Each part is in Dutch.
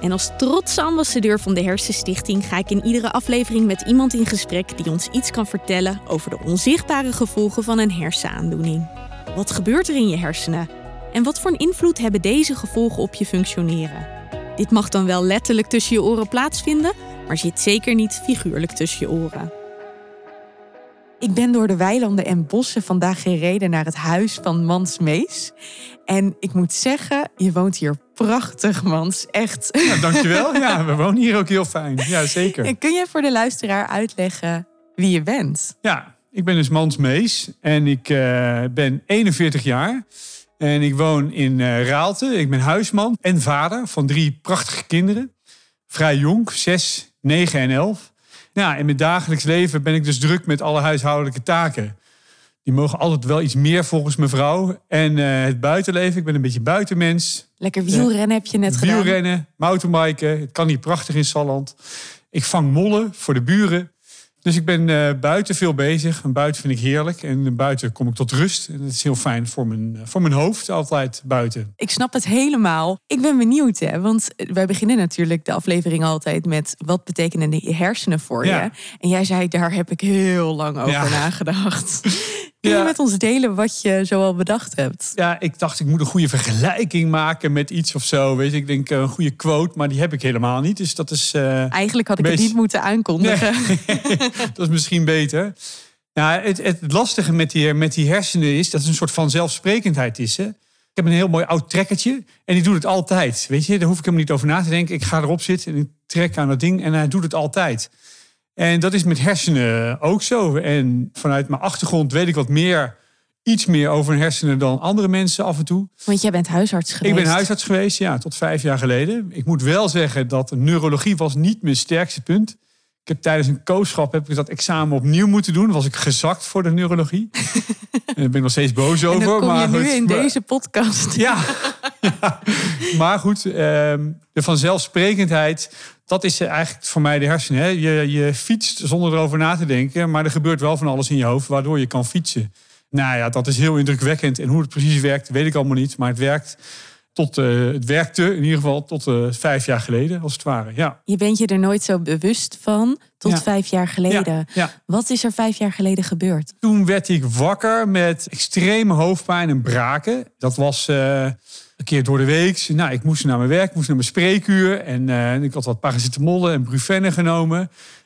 en als trotse ambassadeur van de Hersenstichting ga ik in iedere aflevering met iemand in gesprek die ons iets kan vertellen over de onzichtbare gevolgen van een hersenaandoening. Wat gebeurt er in je hersenen? En wat voor een invloed hebben deze gevolgen op je functioneren? Dit mag dan wel letterlijk tussen je oren plaatsvinden, maar zit zeker niet figuurlijk tussen je oren. Ik ben door de weilanden en bossen vandaag gereden naar het huis van Mans Mees. En ik moet zeggen, je woont hier prachtig, Mans. Echt. Ja, dankjewel. Ja, we wonen hier ook heel fijn. Ja, zeker. En kun je voor de luisteraar uitleggen wie je bent? Ja, ik ben dus Mans Mees en ik uh, ben 41 jaar. En ik woon in uh, Raalte. Ik ben huisman en vader van drie prachtige kinderen. Vrij jong, 6, 9 en 11. Ja, in mijn dagelijks leven ben ik dus druk met alle huishoudelijke taken. Die mogen altijd wel iets meer volgens mijn vrouw. En uh, het buitenleven, ik ben een beetje buitenmens. Lekker wielrennen heb je net wielrennen, gedaan. Wielrennen, mountainbiken. Het kan hier prachtig in Salland. Ik vang mollen voor de buren. Dus ik ben uh, buiten veel bezig. En buiten vind ik heerlijk. En buiten kom ik tot rust. En dat is heel fijn voor mijn, voor mijn hoofd, altijd buiten. Ik snap het helemaal. Ik ben benieuwd, hè? want wij beginnen natuurlijk de aflevering altijd met... wat betekenen de hersenen voor Ja. je? En jij zei, daar heb ik heel lang over Ja. nagedacht. Kun je Ja. met ons delen wat je zoal bedacht hebt? Ja, ik dacht ik moet een goede vergelijking maken met iets of zo. Weet je, ik denk eh, een goede quote, maar die heb ik helemaal niet. Dus dat is, eh, Eigenlijk had ik het niet moeten aankondigen. dat is misschien beter. Ja, het, het lastige met die, met die hersenen is dat het een soort van zelfsprekendheid is. Hè? Ik heb een heel mooi oud trekkertje en die doet het altijd. Weet je, daar hoef ik helemaal niet over na te denken. Ik ga erop zitten en ik trek aan dat ding en hij doet het altijd. En dat is met hersenen ook zo. En vanuit mijn achtergrond weet ik wat meer, iets meer over een hersenen dan andere mensen af en toe. Want jij bent huisarts geweest. Ik ben huisarts geweest, ja, tot vijf jaar geleden. Ik moet wel zeggen dat neurologie was niet mijn sterkste punt. Ik heb tijdens een kooschap heb ik dat examen opnieuw moeten doen. Was ik gezakt voor de neurologie. en daar ben ik nog steeds boos over. En dan kom maar je nu goed, in maar- deze podcast. Ja. maar goed, ehm, de vanzelfsprekendheid, dat is eigenlijk voor mij de hersenen. Hè? Je, je fietst zonder erover na te denken, maar er gebeurt wel van alles in je hoofd waardoor je kan fietsen. Nou ja, dat is heel indrukwekkend. En hoe het precies werkt, weet ik allemaal niet. Maar het werkt tot, eh, het werkte in ieder geval tot eh, vijf jaar geleden, als het ware. Ja. Je bent je er nooit zo bewust van tot Ja. vijf jaar geleden. Ja, ja. Wat is er vijf jaar geleden gebeurd? Toen werd ik wakker met extreme hoofdpijn en braken. Dat was eh, een keer door de week. Nou, ik moest naar mijn werk, moest naar mijn spreekuur. En eh, ik had wat paracetamol en brufenne genomen.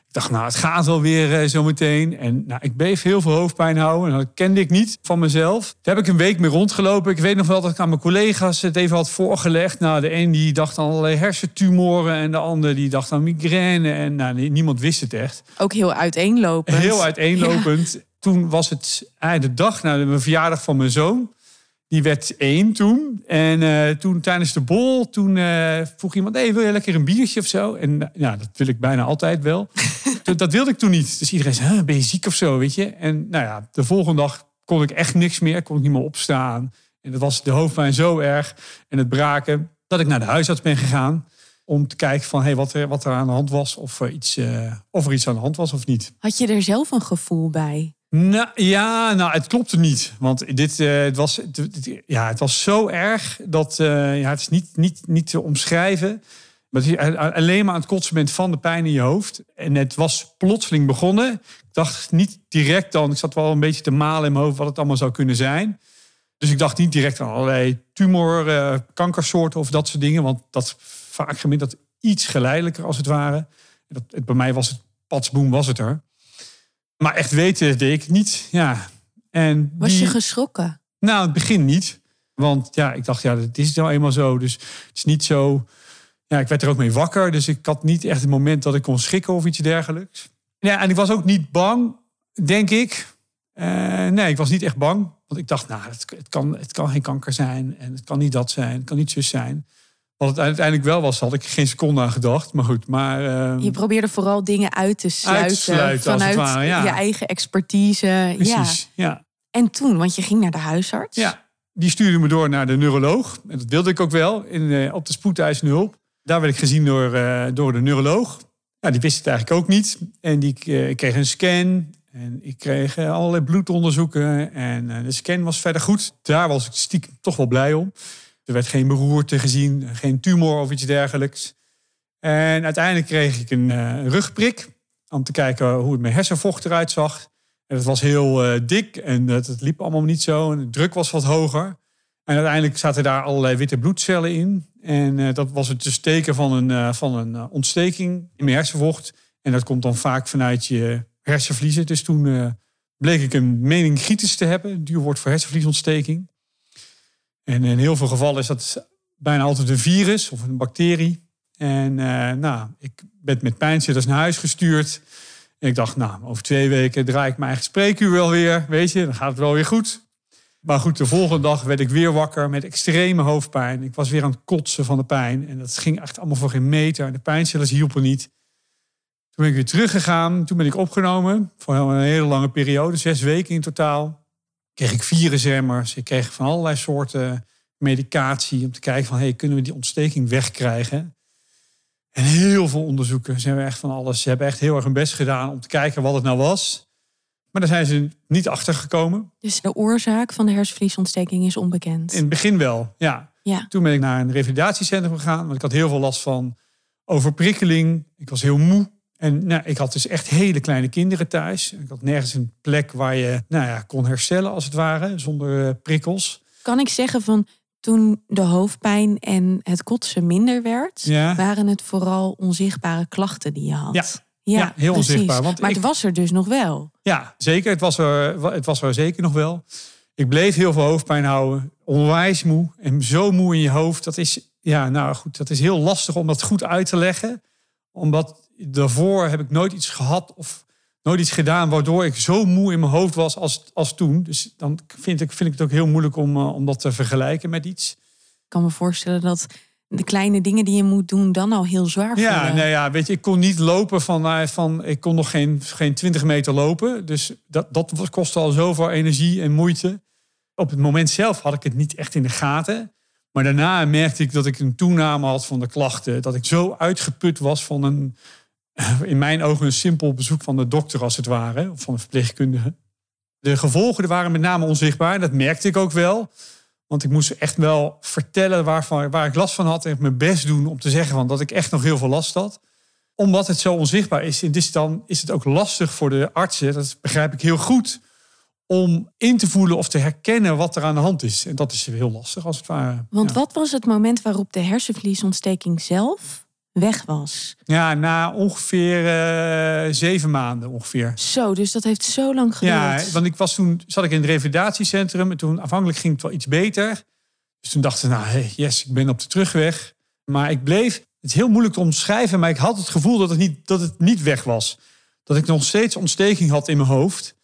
Ik dacht, nou, het gaat wel weer eh, zo meteen. En nou, ik bleef heel veel hoofdpijn houden. En dat kende ik niet van mezelf. Daar heb ik een week mee rondgelopen. Ik weet nog wel dat ik aan mijn collega's het even had voorgelegd. Nou, de een die dacht aan allerlei hersentumoren. En de ander die dacht aan migraine. En nou, nie- niemand wist het echt. Ook heel uiteenlopend. Heel uiteenlopend. Toen was het eigenlijk de dag na de verjaardag van mijn zoon. Die werd één toen. En eh, toen tijdens de bol, toen eh, vroeg iemand... Hey, wil je lekker een biertje of zo? En eh, ja, dat wil ik bijna altijd wel. Toen- dat wilde ik toen niet. Dus iedereen zei, "Huh, ben je ziek of zo, weet je? En nou ja, de volgende dag kon ik echt niks meer. Kon ik niet meer opstaan. En dat was de hoofdpijn zo erg. En het braken. Dat ik naar de huisarts ben gegaan. Om te kijken van hey, wat, er, wat er aan de hand was. Of er, iets, of er iets aan de hand was of niet. Had je er zelf een gevoel bij? Nou, ja, nou, het klopte niet. Want dit, eh, het, was, ja, het was zo erg dat eh, ja, het is niet, niet, niet te omschrijven. Maar je alleen maar aan het kotsen bent van de pijn in je hoofd. En het was plotseling begonnen. Ik dacht niet direct dan, ik zat wel een beetje te malen in mijn hoofd wat het allemaal zou kunnen zijn. Dus ik dacht niet direct aan allerlei tumor, eh, kankersoorten of dat soort dingen. Want dat vaak gemiddeld iets geleidelijker als het ware. Dat, het, bij mij was het patsboom, was het er. Maar echt weten deed ik niet. Ja. En Was die- je geschrokken? nou, in het begin niet. Want ja, ik dacht, ja, het is nou eenmaal zo. Dus het is niet zo... Ja, ik werd er ook mee wakker. Dus ik had niet echt het moment dat ik kon schrikken of iets dergelijks. Ja, en ik was ook niet bang, denk ik. Eh, nee, ik was niet echt bang. Want ik dacht, nou, het, het, kan, het kan geen kanker zijn. En het kan niet dat zijn. Het kan niet zus zijn. Wat het uiteindelijk wel was, had ik geen seconde aan gedacht. Maar goed, maar... Uh, je probeerde vooral dingen uit te sluiten, uit te sluiten vanuit ware, ja. je eigen expertise. Precies, ja. ja. En toen, want je ging naar de huisarts. Ja, die stuurde me door naar de neuroloog. En dat wilde ik ook wel, in, uh, op de spoedeisende hulp. Daar werd ik gezien door, uh, door de neuroloog. Ja, die wist het eigenlijk ook niet. En die, ik kreeg een scan en ik kreeg allerlei bloedonderzoeken. En de scan was verder goed. Daar was ik stiekem toch wel blij om. Er werd geen beroerte gezien, geen tumor of iets dergelijks. En uiteindelijk kreeg ik een uh, rugprik om te kijken hoe het mijn hersenvocht eruit zag. En het was heel uh, dik en het, liep allemaal niet zo. En de druk was wat hoger. En uiteindelijk zaten daar allerlei witte bloedcellen in. En uh, dat was het dus teken van een, van een ontsteking in mijn hersenvocht. En dat komt dan vaak vanuit je hersenvliezen. Dus toen bleek ik een meningitis te hebben. Duur woord voor hersenvliesontsteking. En in heel veel gevallen is dat bijna altijd een virus of een bacterie. En uh, nou, ik ben met pijnzitters naar huis gestuurd. En ik dacht, nou, over twee weken draai ik mijn eigen spreekuur wel weer. Weet je, dan gaat het wel weer goed. Maar goed, de volgende dag werd ik weer wakker met extreme hoofdpijn. Ik was weer aan het kotsen van de pijn. En dat ging echt allemaal voor geen meter. De pijnstillers hielpen niet. Toen ben ik weer teruggegaan. Toen ben ik opgenomen voor een hele lange periode, zes weken in totaal kreeg ik virusremmers. Ik kreeg van allerlei soorten medicatie om te kijken van hey, kunnen we die ontsteking wegkrijgen. En heel veel onderzoeken. Ze hebben echt van alles. Ze hebben echt heel erg hun best gedaan om te kijken wat het nou was. Maar daar zijn ze niet achter gekomen. Dus de oorzaak van de hersenvliesontsteking is onbekend? In het begin wel, ja. ja. Toen ben ik naar een revalidatiecentrum gegaan. Want ik had heel veel last van overprikkeling. Ik was heel moe. En nou, ik had dus echt hele kleine kinderen thuis. Ik had nergens een plek waar je nou ja, kon herstellen, als het ware, zonder eh, prikkels. Kan ik zeggen van toen de hoofdpijn en het kotsen minder werd, waren het vooral onzichtbare klachten die je had? Ja, ja, heel onzichtbaar. Want maar het was er dus nog wel. Ja, zeker. Het was, er, het was er zeker nog wel. Ik bleef heel veel hoofdpijn houden. Onwijs moe. En zo moe in je hoofd. Dat is, ja, nou goed, dat is heel lastig om dat goed uit te leggen. Omdat daarvoor heb ik nooit iets gehad of nooit iets gedaan waardoor ik zo moe in mijn hoofd was als, als toen. Dus dan vind ik, vind ik het ook heel moeilijk om, uh, om dat te vergelijken met iets. Ik kan me voorstellen dat de kleine dingen die je moet doen dan al heel zwaar ja, voelen. Nou ja, weet je, ik kon niet lopen van, uh, van ik kon nog geen, geen 20 meter lopen. Dus dat, dat kostte al zoveel energie en moeite. Op het moment zelf had ik het niet echt in de gaten. Maar daarna merkte ik dat ik een toename had van de klachten. Dat ik zo uitgeput was van een, in mijn ogen een simpel bezoek van de dokter als het ware, of van de verpleegkundige. De gevolgen waren met name onzichtbaar. Dat merkte ik ook wel. Want ik moest echt wel vertellen waarvan, waar ik last van had. En mijn best doen om te zeggen van dat ik echt nog heel veel last had. Omdat het zo onzichtbaar is. En dus dan is het ook lastig voor de artsen. Dat begrijp ik heel goed. Om in te voelen of te herkennen wat er aan de hand is. En dat is heel lastig als het ware. Want wat was het moment waarop de hersenvliesontsteking zelf weg was. Ja, na ongeveer uh, zeven maanden ongeveer. Zo, dus dat heeft zo lang geduurd. Ja, want ik was toen zat ik in het revalidatiecentrum en toen afhankelijk ging het wel iets beter. Dus toen dachten we, nou, hey, yes, ik ben op de terugweg. Maar ik bleef, het is heel moeilijk te omschrijven, maar ik had het gevoel dat het niet, dat het niet weg was. Dat ik nog steeds ontsteking had in mijn hoofd.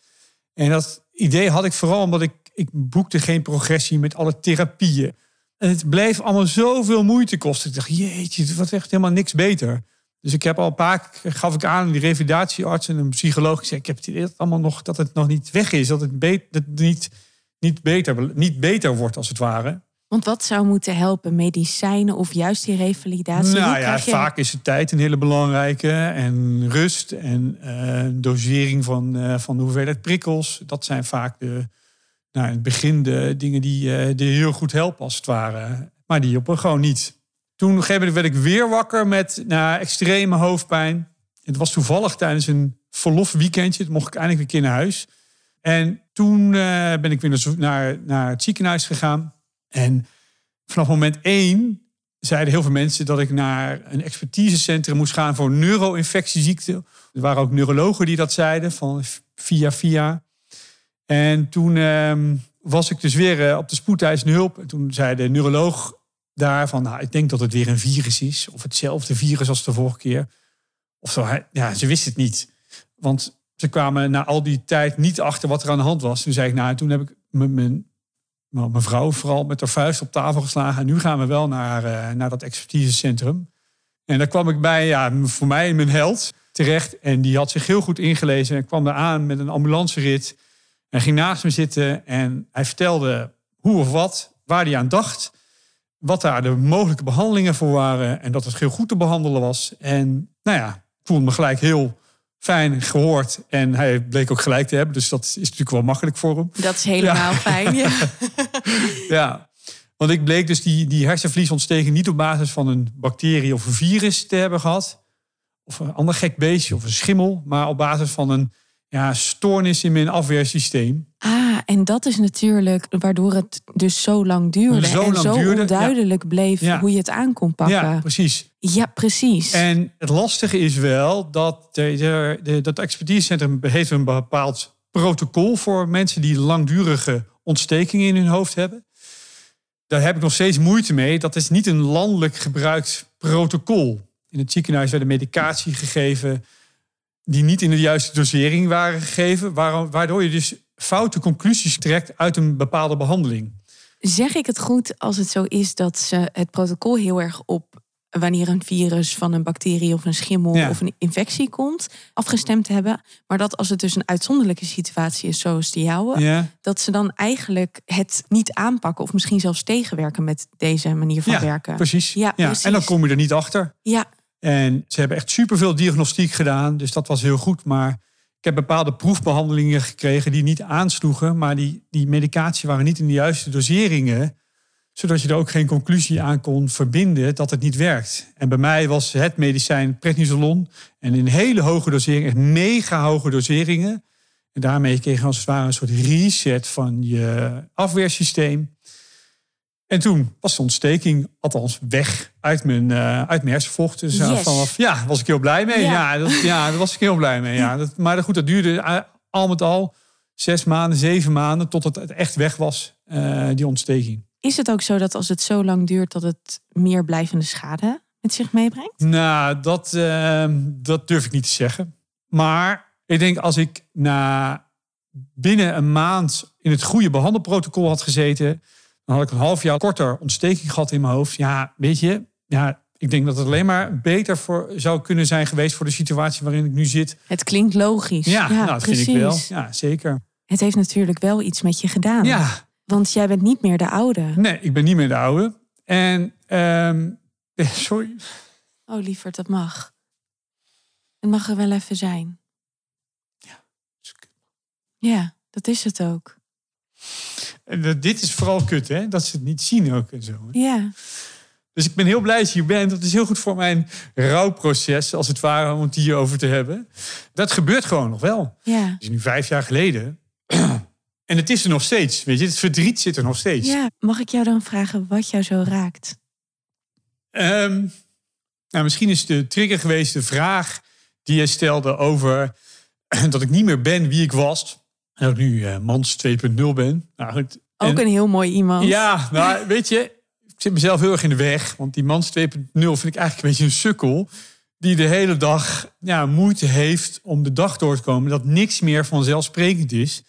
En dat idee had ik vooral omdat ik, ik boekte geen progressie met alle therapieën. En het bleef allemaal zoveel moeite kosten. Ik dacht, jeetje, het wordt echt helemaal niks beter. Dus ik heb al een paar gaf ik aan die revalidatiearts en een psycholoog. Ik zei, ik heb het idee allemaal nog, dat het nog niet weg is. Dat het, dat het niet, niet, beter, niet beter wordt, als het ware. Want wat zou moeten helpen? Medicijnen of juist die revalidatie? Nou ja, vaak is het tijd een hele belangrijke. En rust en uh, dosering van, uh, van de hoeveelheid prikkels. Dat zijn vaak de, nou, in het begin de dingen die, uh, die heel goed helpen, als het ware. Maar die hielpen gewoon niet. Toen op een gegeven moment werd ik weer wakker met nou, extreme hoofdpijn. Het was toevallig tijdens een verlofweekendje. Toen mocht ik eindelijk weer keer naar huis. En toen uh, ben ik weer naar, naar het ziekenhuis gegaan. En vanaf moment één zeiden heel veel mensen dat ik naar een expertisecentrum moest gaan voor neuro-infectieziekten. Er waren ook neurologen die dat zeiden, van via via. En toen ehm, was ik dus weer uh, op de spoedeisende hulp. En toen zei de neuroloog daar van, nou, ik denk dat het weer een virus is. Of hetzelfde virus als de vorige keer. Of zo. Ja, ze wist het niet. Want ze kwamen na al die tijd niet achter wat er aan de hand was. Toen zei ik, nou, toen heb ik mijn vrouw vooral met haar vuist op tafel geslagen. En nu gaan we wel naar, uh, naar dat expertisecentrum. En daar kwam ik bij, ja, voor mij mijn held terecht. En die had zich heel goed ingelezen. En kwam er aan met een ambulancerit. En ging naast me zitten. En hij vertelde hoe of wat, waar hij aan dacht. Wat daar de mogelijke behandelingen voor waren. En dat het heel goed te behandelen was. En nou ja, ik voelde me gelijk heel fijn gehoord. En hij bleek ook gelijk te hebben. Dus dat is natuurlijk wel makkelijk voor hem. Dat is helemaal fijn, ja. ja. Want ik bleek dus die, die hersenvliesontsteking niet op basis van een bacterie of een virus te hebben gehad. Of een ander gek beestje of een schimmel. Maar op basis van een ja, stoornis in mijn afweersysteem. Ah, en dat is natuurlijk waardoor het dus zo lang duurde. Zo en zo duurde, onduidelijk bleef hoe je het aan kon pakken. Ja, precies. Ja, precies. En het lastige is wel dat de, de, dat expertisecentrum heeft een bepaald protocol voor mensen die langdurige ontstekingen in hun hoofd hebben. Daar heb ik nog steeds moeite mee. Dat is niet een landelijk gebruikt protocol. In het ziekenhuis werd medicatie gegeven die niet in de juiste dosering waren gegeven, waardoor je dus foute conclusies trekt uit een bepaalde behandeling. Zeg ik het goed als het zo is dat ze het protocol heel erg op wanneer een virus van een bacterie of een schimmel of een infectie komt, afgestemd hebben. Maar dat als het dus een uitzonderlijke situatie is, zoals die jouwe, dat ze dan eigenlijk het niet aanpakken of misschien zelfs tegenwerken met deze manier van werken. Precies. Ja, precies. En dan kom je er niet achter. Ja. En ze hebben echt superveel diagnostiek gedaan, dus dat was heel goed. Maar ik heb bepaalde proefbehandelingen gekregen die niet aansloegen, maar die, die medicatie waren niet in de juiste doseringen zodat je er ook geen conclusie aan kon verbinden dat het niet werkt. En bij mij was het medicijn prednisolon. En in hele hoge doseringen, echt mega hoge doseringen. En daarmee kreeg je als het ware een soort reset van je afweersysteem. En toen was de ontsteking althans weg uit mijn, uh, uit mijn hersenvocht. Dus vanaf, ja, was ik heel blij mee. Ja, dat, ja, daar was ik heel blij mee. Ja. Dat, maar goed, dat duurde eh, al met al zes maanden, zeven maanden... tot het echt weg was, die ontsteking. Is het ook zo dat als het zo lang duurt, dat het meer blijvende schade met zich meebrengt? Nou, dat, uh, dat durf ik niet te zeggen. Maar ik denk als ik na binnen een maand in het goede behandelprotocol had gezeten, dan had ik een half jaar korter ontsteking gehad in mijn hoofd. Ja, weet je, ja, ik denk dat het alleen maar beter voor zou kunnen zijn geweest voor de situatie waarin ik nu zit. Het klinkt logisch. Ja, nou, dat vind ik wel. Ja, zeker. Het heeft natuurlijk wel iets met je gedaan. Ja, want jij bent niet meer de oude. Nee, ik ben niet meer de oude. En, um, sorry. Oh, lieverd, dat mag. Het mag er wel even zijn. Ja, ja dat is het ook. En dit is vooral kut, hè? Dat ze het niet zien ook en zo. Ja. Dus ik ben heel blij dat je hier bent. Dat is heel goed voor mijn rouwproces, als het ware, om het hierover te hebben. Dat gebeurt gewoon nog wel. Ja. Dat is nu vijf jaar geleden. En het is er nog steeds, weet je, het verdriet zit er nog steeds. Ja, mag ik jou dan vragen wat jou zo raakt? Um, nou, misschien is de trigger geweest de vraag die je stelde over dat ik niet meer ben wie ik was. En nu uh, mans 2.0 ben. Nou, goed. Ook een heel mooi iemand. Ja, nou, weet je, ik zit mezelf heel erg in de weg. Want die mans 2.0 vind ik eigenlijk een beetje een sukkel. Die de hele dag ja, moeite heeft om de dag door te komen. Dat niks meer vanzelfsprekend is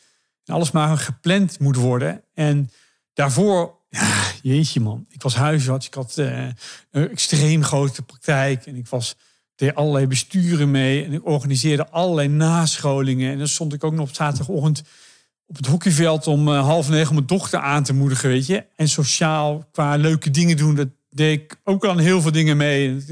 alles maar gepland moet worden. En daarvoor, ja, jeetje man, ik was huisarts. Ik had uh, een extreem grote praktijk. En ik was, deed allerlei besturen mee. En ik organiseerde allerlei nascholingen. En dan stond ik ook nog op zaterdagochtend op het hockeyveld om uh, half negen mijn dochter aan te moedigen, weet je. En sociaal, qua leuke dingen doen, dat deed ik ook aan heel veel dingen mee.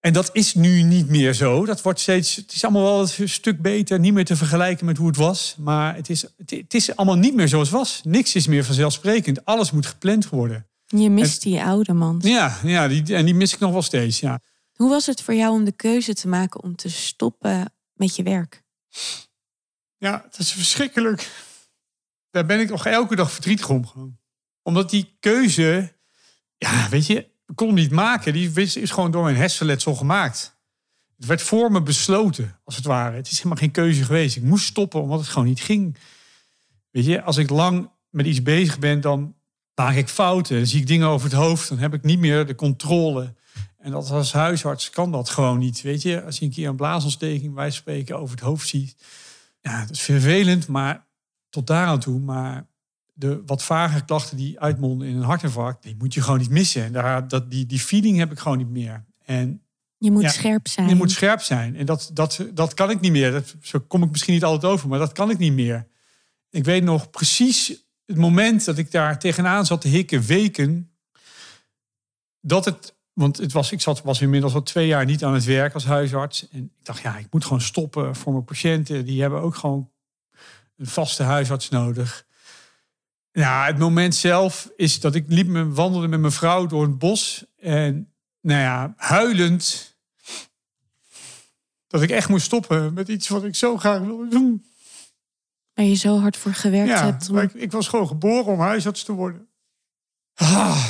En dat is nu niet meer zo. Dat wordt steeds, het is allemaal wel een stuk beter, niet meer te vergelijken met hoe het was. Maar het is, het, is allemaal niet meer zoals het was. Niks is meer vanzelfsprekend. Alles moet gepland worden. Je mist die oude man. Ja, ja die, en die mis ik nog wel steeds. Ja. Hoe was het voor jou om de keuze te maken om te stoppen met je werk? Ja, dat is verschrikkelijk. Daar ben ik nog elke dag verdrietig om. Gewoon. Omdat die keuze, ja, weet je, kon niet maken. Die is gewoon door mijn hersenletsel gemaakt. Het werd voor me besloten, als het ware. Het is helemaal geen keuze geweest. Ik moest stoppen omdat het gewoon niet ging. Weet je, als ik lang met iets bezig ben, dan maak ik fouten. Dan zie ik dingen over het hoofd. Dan heb ik niet meer de controle. En dat als huisarts kan dat gewoon niet. Weet je, als je een keer een blaasontsteking bij spreken over het hoofd ziet. Ja, dat is vervelend, maar tot daaraan toe. Maar de wat vagere klachten die uitmonden in een hartinfarct, die moet je gewoon niet missen. En daar, dat, die, die feeling heb ik gewoon niet meer. En je moet scherp zijn. Je moet scherp zijn. En dat, dat, dat kan ik niet meer. Dat, zo kom ik misschien niet altijd over, maar dat kan ik niet meer. Ik weet nog precies het moment dat ik daar tegenaan zat te hikken, weken. Dat het, want het was, ik zat, was inmiddels al twee jaar niet aan het werk als huisarts. En ik dacht, ja, ik moet gewoon stoppen voor mijn patiënten. Die hebben ook gewoon een vaste huisarts nodig. Ja, het moment zelf is dat ik liep me wandelde met mijn vrouw door het bos. En nou ja, huilend. Dat ik echt moest stoppen met iets wat ik zo graag wilde doen. Waar je zo hard voor gewerkt ja, hebt. Ik, ik, was gewoon geboren om huisarts te worden. Ah,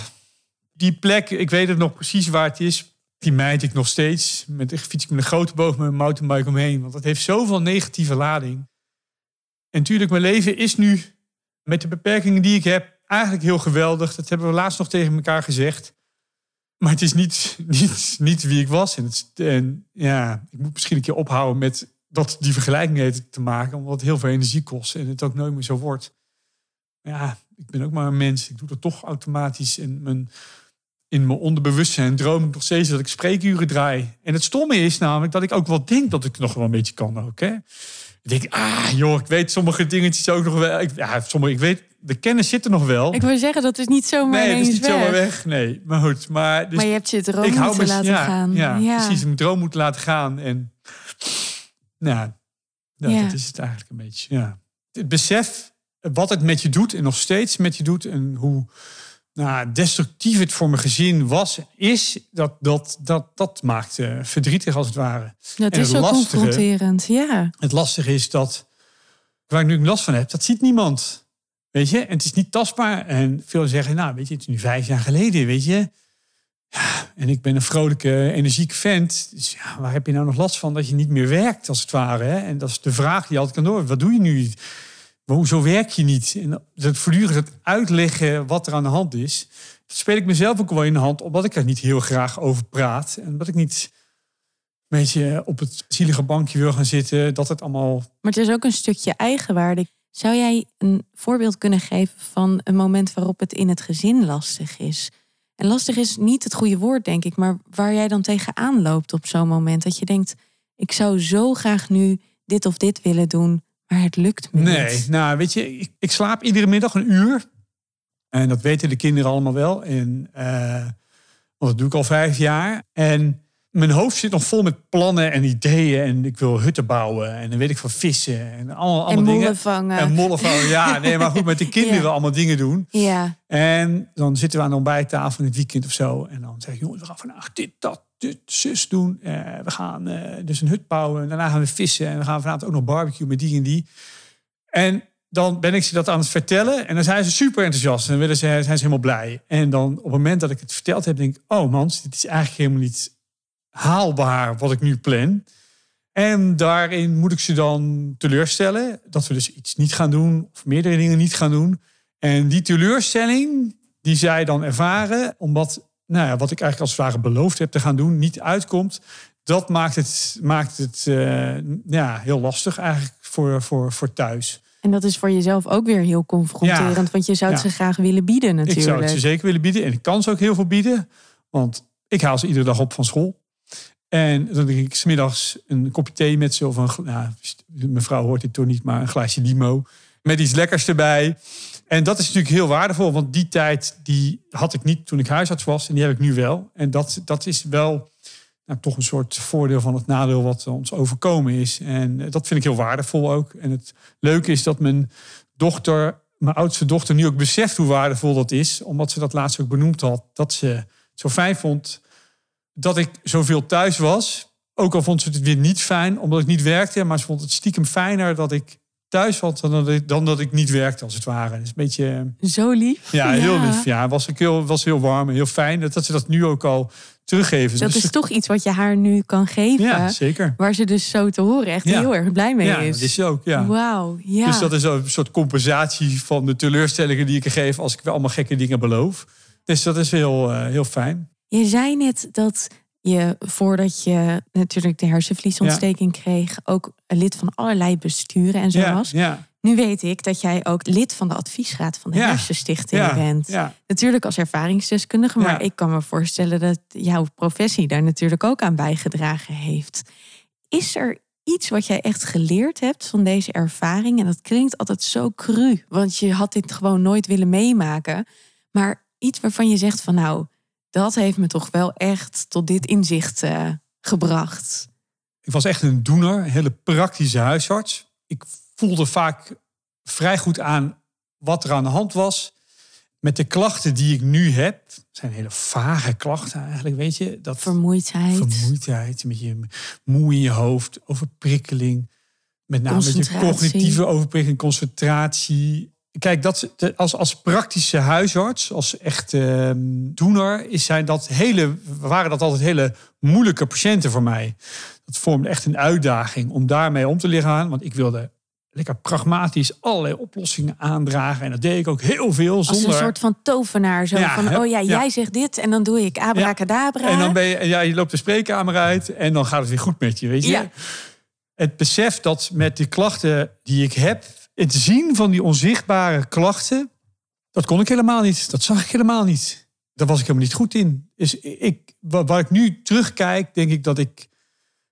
die plek, ik weet het nog precies waar het is. Die meid ik nog steeds. Met, fiets ik met een grote boog met mijn mountainbike omheen. Want dat heeft zoveel negatieve lading. En natuurlijk, mijn leven is nu met de beperkingen die ik heb eigenlijk heel geweldig. Dat hebben we laatst nog tegen elkaar gezegd. Maar het is niet, niet, niet wie ik was. En, het, en ja, ik moet misschien een keer ophouden met dat die vergelijking te maken. Omdat het heel veel energie kost en het ook nooit meer zo wordt. Ja, ik ben ook maar een mens. Ik doe dat toch automatisch. En mijn, in mijn onderbewustzijn droom ik nog steeds dat ik spreekuren draai. En het stomme is namelijk dat ik ook wel denk dat ik nog wel een beetje kan ook. Hè? Ik denk, ah joh, ik weet sommige dingetjes ook nog wel. Ik, ja, sommige, ik weet, de kennis zit er nog wel. Ik wil zeggen, dat is niet zomaar Nee, het is niet weg. zomaar weg. Nee, maar goed. Maar, dus maar je hebt je droom ik hou moeten laten ja, gaan. Ja, ja, precies. Mijn droom moeten laten gaan. En nou, dat, Ja. dat is het eigenlijk een beetje. Ja. Het besef wat het met je doet en nog steeds met je doet. En hoe nou, destructief het voor mijn gezin was, is, dat, dat, dat, dat maakt eh, verdrietig als het ware. Dat En is het zo lastige- confronterend. Ja. Het lastige is dat waar ik nu last van heb, dat ziet niemand. Weet je, en het is niet tastbaar. En veel zeggen, nou, weet je, het is nu vijf jaar geleden, weet je. Ja, en ik ben een vrolijke, energieke vent. Dus ja, waar heb je nou nog last van dat je niet meer werkt, als het ware? Hè? En dat is de vraag die je altijd kan door. Wat doe je nu? Maar hoezo werk je niet? En dat voortdurend het uitleggen wat er aan de hand is. Dat speel ik mezelf ook wel in de hand, omdat ik er niet heel graag over praat. En omdat ik niet een beetje op het zielige bankje wil gaan zitten. Dat het allemaal Maar het is ook een stukje eigenwaarde. Zou jij een voorbeeld kunnen geven van een moment waarop het in het gezin lastig is? En lastig is niet het goede woord, denk ik, maar waar jij dan tegenaan loopt op zo'n moment. Dat je denkt, ik zou zo graag nu dit of dit willen doen, maar het lukt me Nee, niet. nou weet je, ik, ik slaap iedere middag een uur. En dat weten de kinderen allemaal wel. En, eh, want dat doe ik al vijf jaar. En mijn hoofd zit nog vol met plannen en ideeën. En ik wil hutten bouwen. En dan weet ik van vissen. En allemaal, allemaal En dingen. vangen. En mollen vangen. Ja, nee, maar goed, met de kinderen Ja. allemaal dingen doen. Ja, En dan zitten we aan de ontbijttafel in het weekend of zo. En dan zeg ik, jongens, we gaan vandaag dit, dat, dit, zus doen. Eh, we gaan eh, dus een hut bouwen. En daarna gaan we vissen. En we gaan vanavond ook nog barbecue met die en die. En dan ben ik ze dat aan het vertellen. En dan zijn ze super enthousiast. En dan willen ze, zijn ze helemaal blij. En dan op het moment dat ik het verteld heb, denk ik... Oh mans, dit is eigenlijk helemaal niet haalbaar wat ik nu plan. En daarin moet ik ze dan teleurstellen. Dat we dus iets niet gaan doen. Of meerdere dingen niet gaan doen. En die teleurstelling die zij dan ervaren, omdat nou ja, wat ik eigenlijk als het ware beloofd heb te gaan doen, niet uitkomt. Dat maakt het, maakt het eh, ja, heel lastig eigenlijk voor, voor, voor thuis. en dat is voor jezelf ook weer heel confronterend, Ja. want je zou het Ja. ze graag willen bieden Ik zou het natuurlijk. ze zeker willen bieden. En ik kan ze ook heel veel bieden. Want ik haal ze iedere dag op van school. En dan drink ik smiddags een kopje thee met ze. Of een, nou, mevrouw hoort dit toch niet, maar een glaasje limo. Met iets lekkers erbij. En dat is natuurlijk heel waardevol. Want die tijd die had ik niet toen ik huisarts was. En die heb ik nu wel. En dat, dat is wel nou, toch een soort voordeel van het nadeel wat ons overkomen is. En eh, dat vind ik heel waardevol ook. En het leuke is dat mijn dochter, mijn oudste dochter, nu ook beseft hoe waardevol dat is. Omdat ze dat laatst ook benoemd had. Dat ze het zo fijn vond dat ik zoveel thuis was. Ook al vond ze het weer niet fijn, omdat ik niet werkte. Maar ze vond het stiekem fijner dat ik thuis was dan dat ik, dan dat ik niet werkte, als het ware. Dus een beetje... Zo lief. Ja, heel lief. Ja, was ook heel, was heel warm en heel fijn. Dat, dat ze dat nu ook al teruggeven. Dat Dus is toch iets wat je haar nu kan geven. Ja, zeker. Waar ze dus zo te horen echt Ja. heel erg blij mee Ja, is. dat is ze ook. Ja. Wauw, ja. Dus dat is een soort compensatie van de teleurstellingen die ik geef als ik weer allemaal gekke dingen beloof. Dus dat is heel, eh, heel fijn. Je zei net dat je voordat je natuurlijk de hersenvliesontsteking kreeg, ook lid van allerlei besturen en zo Ja, was. ja. Nu weet ik dat jij ook lid van de adviesraad van de. Hersenstichting bent. Natuurlijk als ervaringsdeskundige, maar ik kan me voorstellen dat jouw professie daar natuurlijk ook aan bijgedragen heeft. Is er iets wat jij echt geleerd hebt van deze ervaring? En dat klinkt altijd zo cru, want je had dit gewoon nooit willen meemaken. Maar iets waarvan je zegt van nou, dat heeft me toch wel echt tot dit inzicht eh, gebracht. Ik was echt een doener, een hele praktische huisarts. Ik voelde vaak vrij goed aan wat er aan de hand was. Met de klachten die ik nu heb, zijn hele vage klachten eigenlijk, weet je. Dat Vermoeidheid. vermoeidheid, een beetje moe in je hoofd, overprikkeling. Met name met je cognitieve overprikkeling, concentratie. Kijk, dat, als, als praktische huisarts, als echt ehm, doener, is zijn dat hele, waren dat altijd hele moeilijke patiënten voor mij. Dat vormde echt een uitdaging om daarmee om te leren gaan. Want ik wilde lekker pragmatisch allerlei oplossingen aandragen. En dat deed ik ook heel veel. Als Zonder... een soort van tovenaar. Zo Ja, van, oh ja, Ja. jij zegt dit en dan doe ik abracadabra. En dan ben je, ja, je loopt de spreekkamer uit en dan gaat het weer goed met je, weet je. Het besef dat met de klachten die ik heb, het zien van die onzichtbare klachten, dat kon ik helemaal niet. Dat zag ik helemaal niet. Daar was ik helemaal niet goed in. Dus ik, wa- waar ik nu terugkijk, denk ik dat ik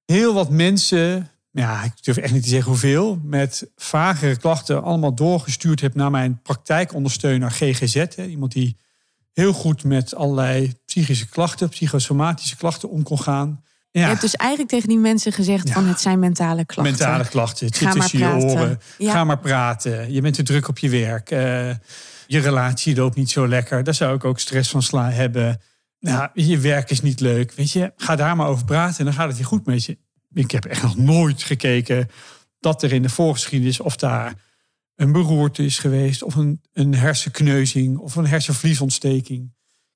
heel wat mensen, ja, ik durf echt niet te zeggen hoeveel, met vagere klachten allemaal doorgestuurd heb naar mijn praktijkondersteuner GGZ. Hè, iemand die heel goed met allerlei psychische klachten, psychosomatische klachten om kon gaan. Ja, Je hebt dus eigenlijk tegen die mensen gezegd van het zijn mentale klachten. mentale klachten. Het zit maar tussen je praten. oren. Ga maar praten. Je bent te druk op je werk. Eh, je relatie loopt niet zo lekker. Daar zou ik ook stress van sla hebben. Nou, je werk is niet leuk. Weet je, ga daar maar over praten en dan gaat het weer goed met je. Ik heb echt nog nooit gekeken dat er in de voorgeschiedenis of daar een beroerte is geweest, of een, een hersenkneuzing of een hersenvliesontsteking.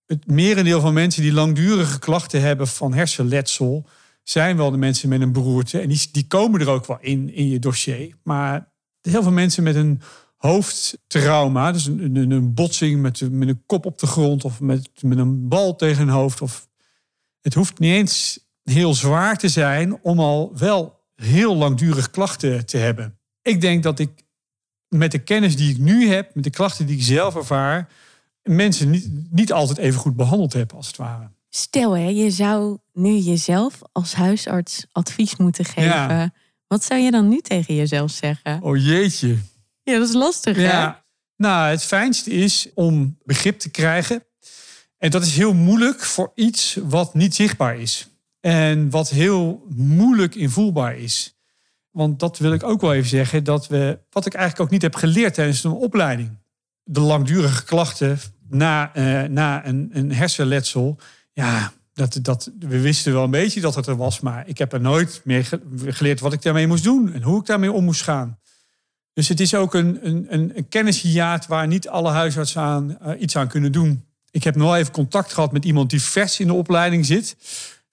Het merendeel van mensen die langdurige klachten hebben van hersenletsel, zijn wel de mensen met een beroerte. En die, die komen er ook wel in, in je dossier. Maar heel veel mensen met een hoofdtrauma, dus een, een, botsing met, met een kop op de grond of met, met een bal tegen hun hoofd. Of, het hoeft niet eens heel zwaar te zijn om al wel heel langdurig klachten te hebben. Ik denk dat ik met de kennis die ik nu heb, met de klachten die ik zelf ervaar, mensen niet, niet altijd even goed behandeld heb, als het ware. Stel hè, je zou nu jezelf als huisarts advies moeten geven. Ja. Wat zou je dan nu tegen jezelf zeggen? Oh jeetje. Ja, dat is lastig hè? Ja, nou, het fijnste is om begrip te krijgen. En dat is heel moeilijk voor iets wat niet zichtbaar is. En wat heel moeilijk invoelbaar is. Want dat wil ik ook wel even zeggen. Dat we, wat ik eigenlijk ook niet heb geleerd tijdens een opleiding. De langdurige klachten na, eh, na een, een hersenletsel. Ja, dat, dat, we wisten wel een beetje dat het er was. Maar ik heb er nooit meer ge- geleerd wat ik daarmee moest doen. En hoe ik daarmee om moest gaan. Dus het is ook een, een, een, waar niet alle huisartsen aan, eh, iets aan kunnen doen. Ik heb nog even contact gehad met iemand die vers in de opleiding zit.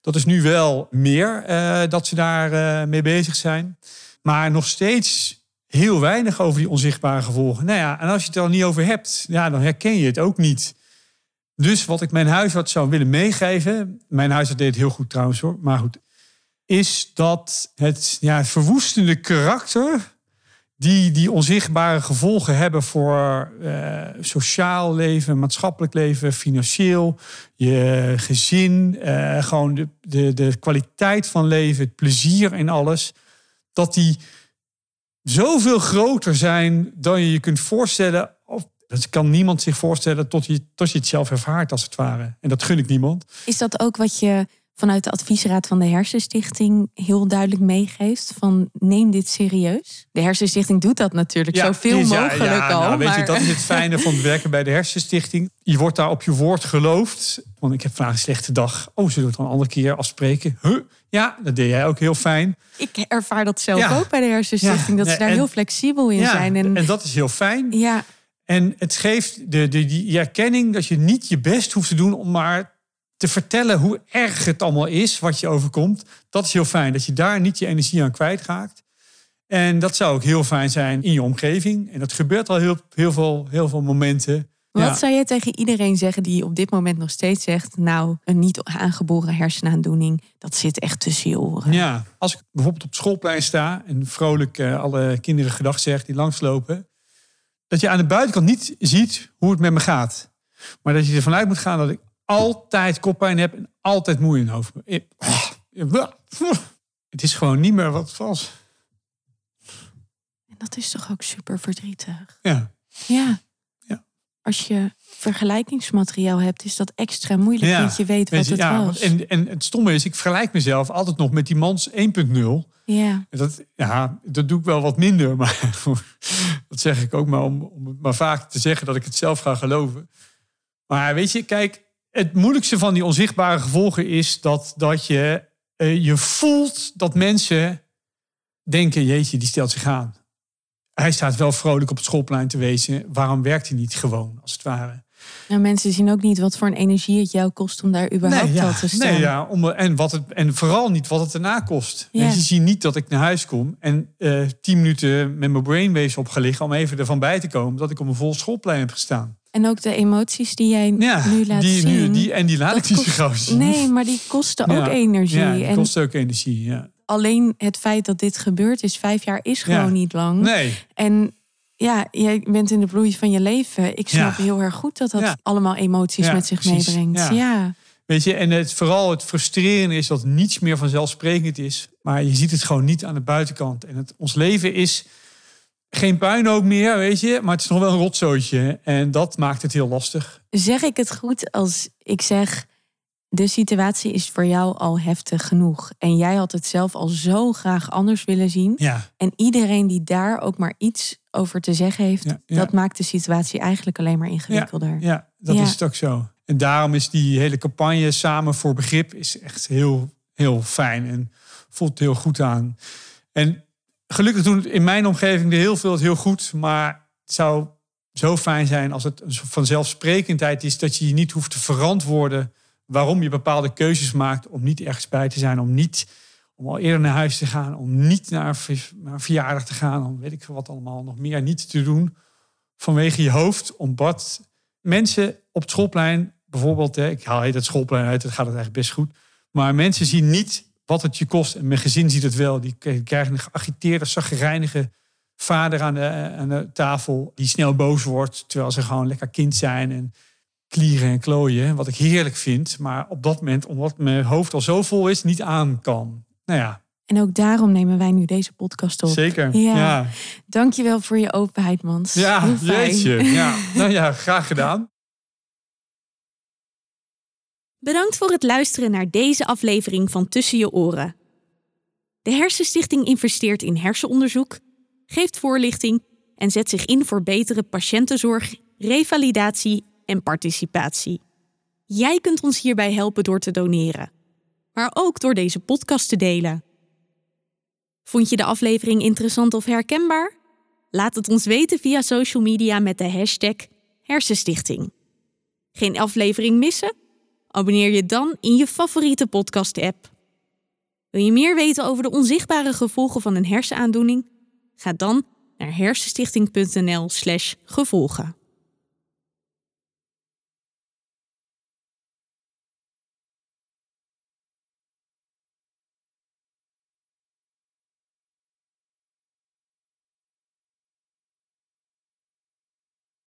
Dat is nu wel meer eh, dat ze daar mee bezig zijn. Maar nog steeds heel weinig over die onzichtbare gevolgen. Nou ja, en als je het er niet over hebt, ja, dan herken je het ook niet. Dus wat ik mijn huisarts zou willen meegeven, mijn huisarts deed het heel goed trouwens hoor, maar goed, is dat het, ja, verwoestende karakter die die onzichtbare gevolgen hebben voor eh, sociaal leven, maatschappelijk leven, financieel, je gezin, eh, gewoon de, de, de kwaliteit van leven, het plezier en alles, dat die zoveel groter zijn dan je je kunt voorstellen. Of, dat kan niemand zich voorstellen tot tot je het zelf ervaart, als het ware. En dat gun ik niemand. Is dat ook wat je vanuit de adviesraad van de Hersenstichting heel duidelijk meegeeft? Van neem dit serieus. De Hersenstichting doet dat natuurlijk zoveel is- ja, mogelijk ja, al. nou, weet je, dat is het fijne van het werken bij de Hersenstichting. Je wordt daar op je woord geloofd. Want ik heb vandaag een slechte dag. Oh, zullen we het dan een andere keer afspreken? Huh? Ja, dat deed jij ook heel fijn. Ik ervaar dat zelf ook bij de Hersenstichting. Dat ze daar en- heel flexibel in zijn. En, en dat is heel fijn. ja, En het geeft de, de, die erkenning dat je niet je best hoeft te doen om maar te vertellen hoe erg het allemaal is wat je overkomt. Dat is heel fijn, dat je daar niet je energie aan kwijtraakt. En dat zou ook heel fijn zijn in je omgeving. En dat gebeurt al heel, heel, veel, heel veel momenten. Wat Ja. zou je tegen iedereen zeggen die op dit moment nog steeds zegt... nou, een niet aangeboren hersenaandoening, dat zit echt tussen je oren. Ja, als ik bijvoorbeeld op het schoolplein sta en vrolijk eh, alle kinderen gedag zeg die langslopen, dat je aan de buitenkant niet ziet hoe het met me gaat. Maar dat je ervan uit moet gaan dat ik altijd koppijn heb en altijd moe in hoofd. Ik- Het is gewoon niet meer wat het was. En dat is toch ook super verdrietig? Ja, Ja. Ja. Als je vergelijkingsmateriaal hebt, is dat extra moeilijk, Ja, want je weet wat het ja, was. En, en het stomme is, ik vergelijk mezelf altijd nog met die mans 1.0. Ja. Dat, ja, dat doe ik wel wat minder. Maar dat zeg ik ook maar om, om het maar vaak te zeggen dat ik het zelf ga geloven. Maar weet je, kijk, het moeilijkste van die onzichtbare gevolgen is dat, dat je, eh, je voelt dat mensen denken, jeetje, die stelt zich aan. Hij staat wel vrolijk op het schoolplein te wezen. Waarom werkt hij niet gewoon, als het ware? Nou, mensen zien ook niet wat voor een energie het jou kost om daar überhaupt ja, al te staan. nee, ja, om, en, wat het, en vooral niet wat het erna kost. Ja. Mensen zien niet dat ik naar huis kom en eh, tien minuten met mijn brainwaves opgelegen om even ervan bij te komen dat ik op een vol schoolplein heb gestaan. En ook de emoties die jij Ja, nu laat die, zien. nu, die, en die laat ik niet zo zien. Nee, maar die kosten ook energie. Ja, die en kost ook energie. Ja. alleen het feit dat dit gebeurd is, vijf jaar is gewoon Ja. niet lang. Nee, En ja, jij bent in de bloei van je leven. Ik snap heel erg goed dat dat allemaal emoties met zich precies. meebrengt. Ja. Ja. weet je, en het, vooral het frustrerende is dat niets meer vanzelfsprekend is. Maar je ziet het gewoon niet aan de buitenkant. En het, ons leven is geen puinhoop meer, weet je, maar het is nog wel een rotzootje. En dat maakt het heel lastig. Zeg ik het goed als ik zeg... de situatie is voor jou al heftig genoeg. En jij had het zelf al zo graag anders willen zien. Ja, En iedereen die daar ook maar iets over te zeggen heeft... Ja, ja. dat maakt de situatie eigenlijk alleen maar ingewikkelder. Ja, dat is het ook zo. En daarom is die hele campagne Samen voor Begrip is echt heel, heel fijn en voelt heel goed aan. En gelukkig doen in mijn omgeving er heel veel het heel goed. Maar het zou zo fijn zijn als het een vanzelfsprekendheid is dat je je niet hoeft te verantwoorden waarom je bepaalde keuzes maakt om niet ergens bij te zijn, om niet om al eerder naar huis te gaan, om niet naar een verjaardag te gaan, om weet ik wat allemaal nog meer niet te doen vanwege je hoofd, omdat mensen op het schoolplein, bijvoorbeeld, hè, ik haal het schoolplein uit, dat gaat het eigenlijk best goed. Maar mensen zien niet wat het je kost. En mijn gezin ziet het wel. Die krijgen een geagiteerde, zaggerijnige vader aan de, aan de tafel. Die snel boos wordt, terwijl ze gewoon lekker kind zijn. En klieren en klooien, wat ik heerlijk vind. Maar op dat moment, omdat mijn hoofd al zo vol is, niet aan kan. Nou ja, En ook daarom nemen wij nu deze podcast op. zeker. Ja. ja. Dankjewel voor je openheid, Mans. Ja, jeetje. Ja. Nou ja, graag gedaan. Bedankt voor het luisteren naar deze aflevering van Tussen je oren. De Hersenstichting investeert in hersenonderzoek, geeft voorlichting en zet zich in voor betere patiëntenzorg, revalidatie en participatie. Jij kunt ons hierbij helpen door te doneren, maar ook door deze podcast te delen. Vond je de aflevering interessant of herkenbaar? Laat het ons weten via social media met de hashtag Hersenstichting. Geen aflevering missen? Abonneer je dan in je favoriete podcast-app. Wil je meer weten over de onzichtbare gevolgen van een hersenaandoening? Ga dan naar hersenstichting.nl/gevolgen.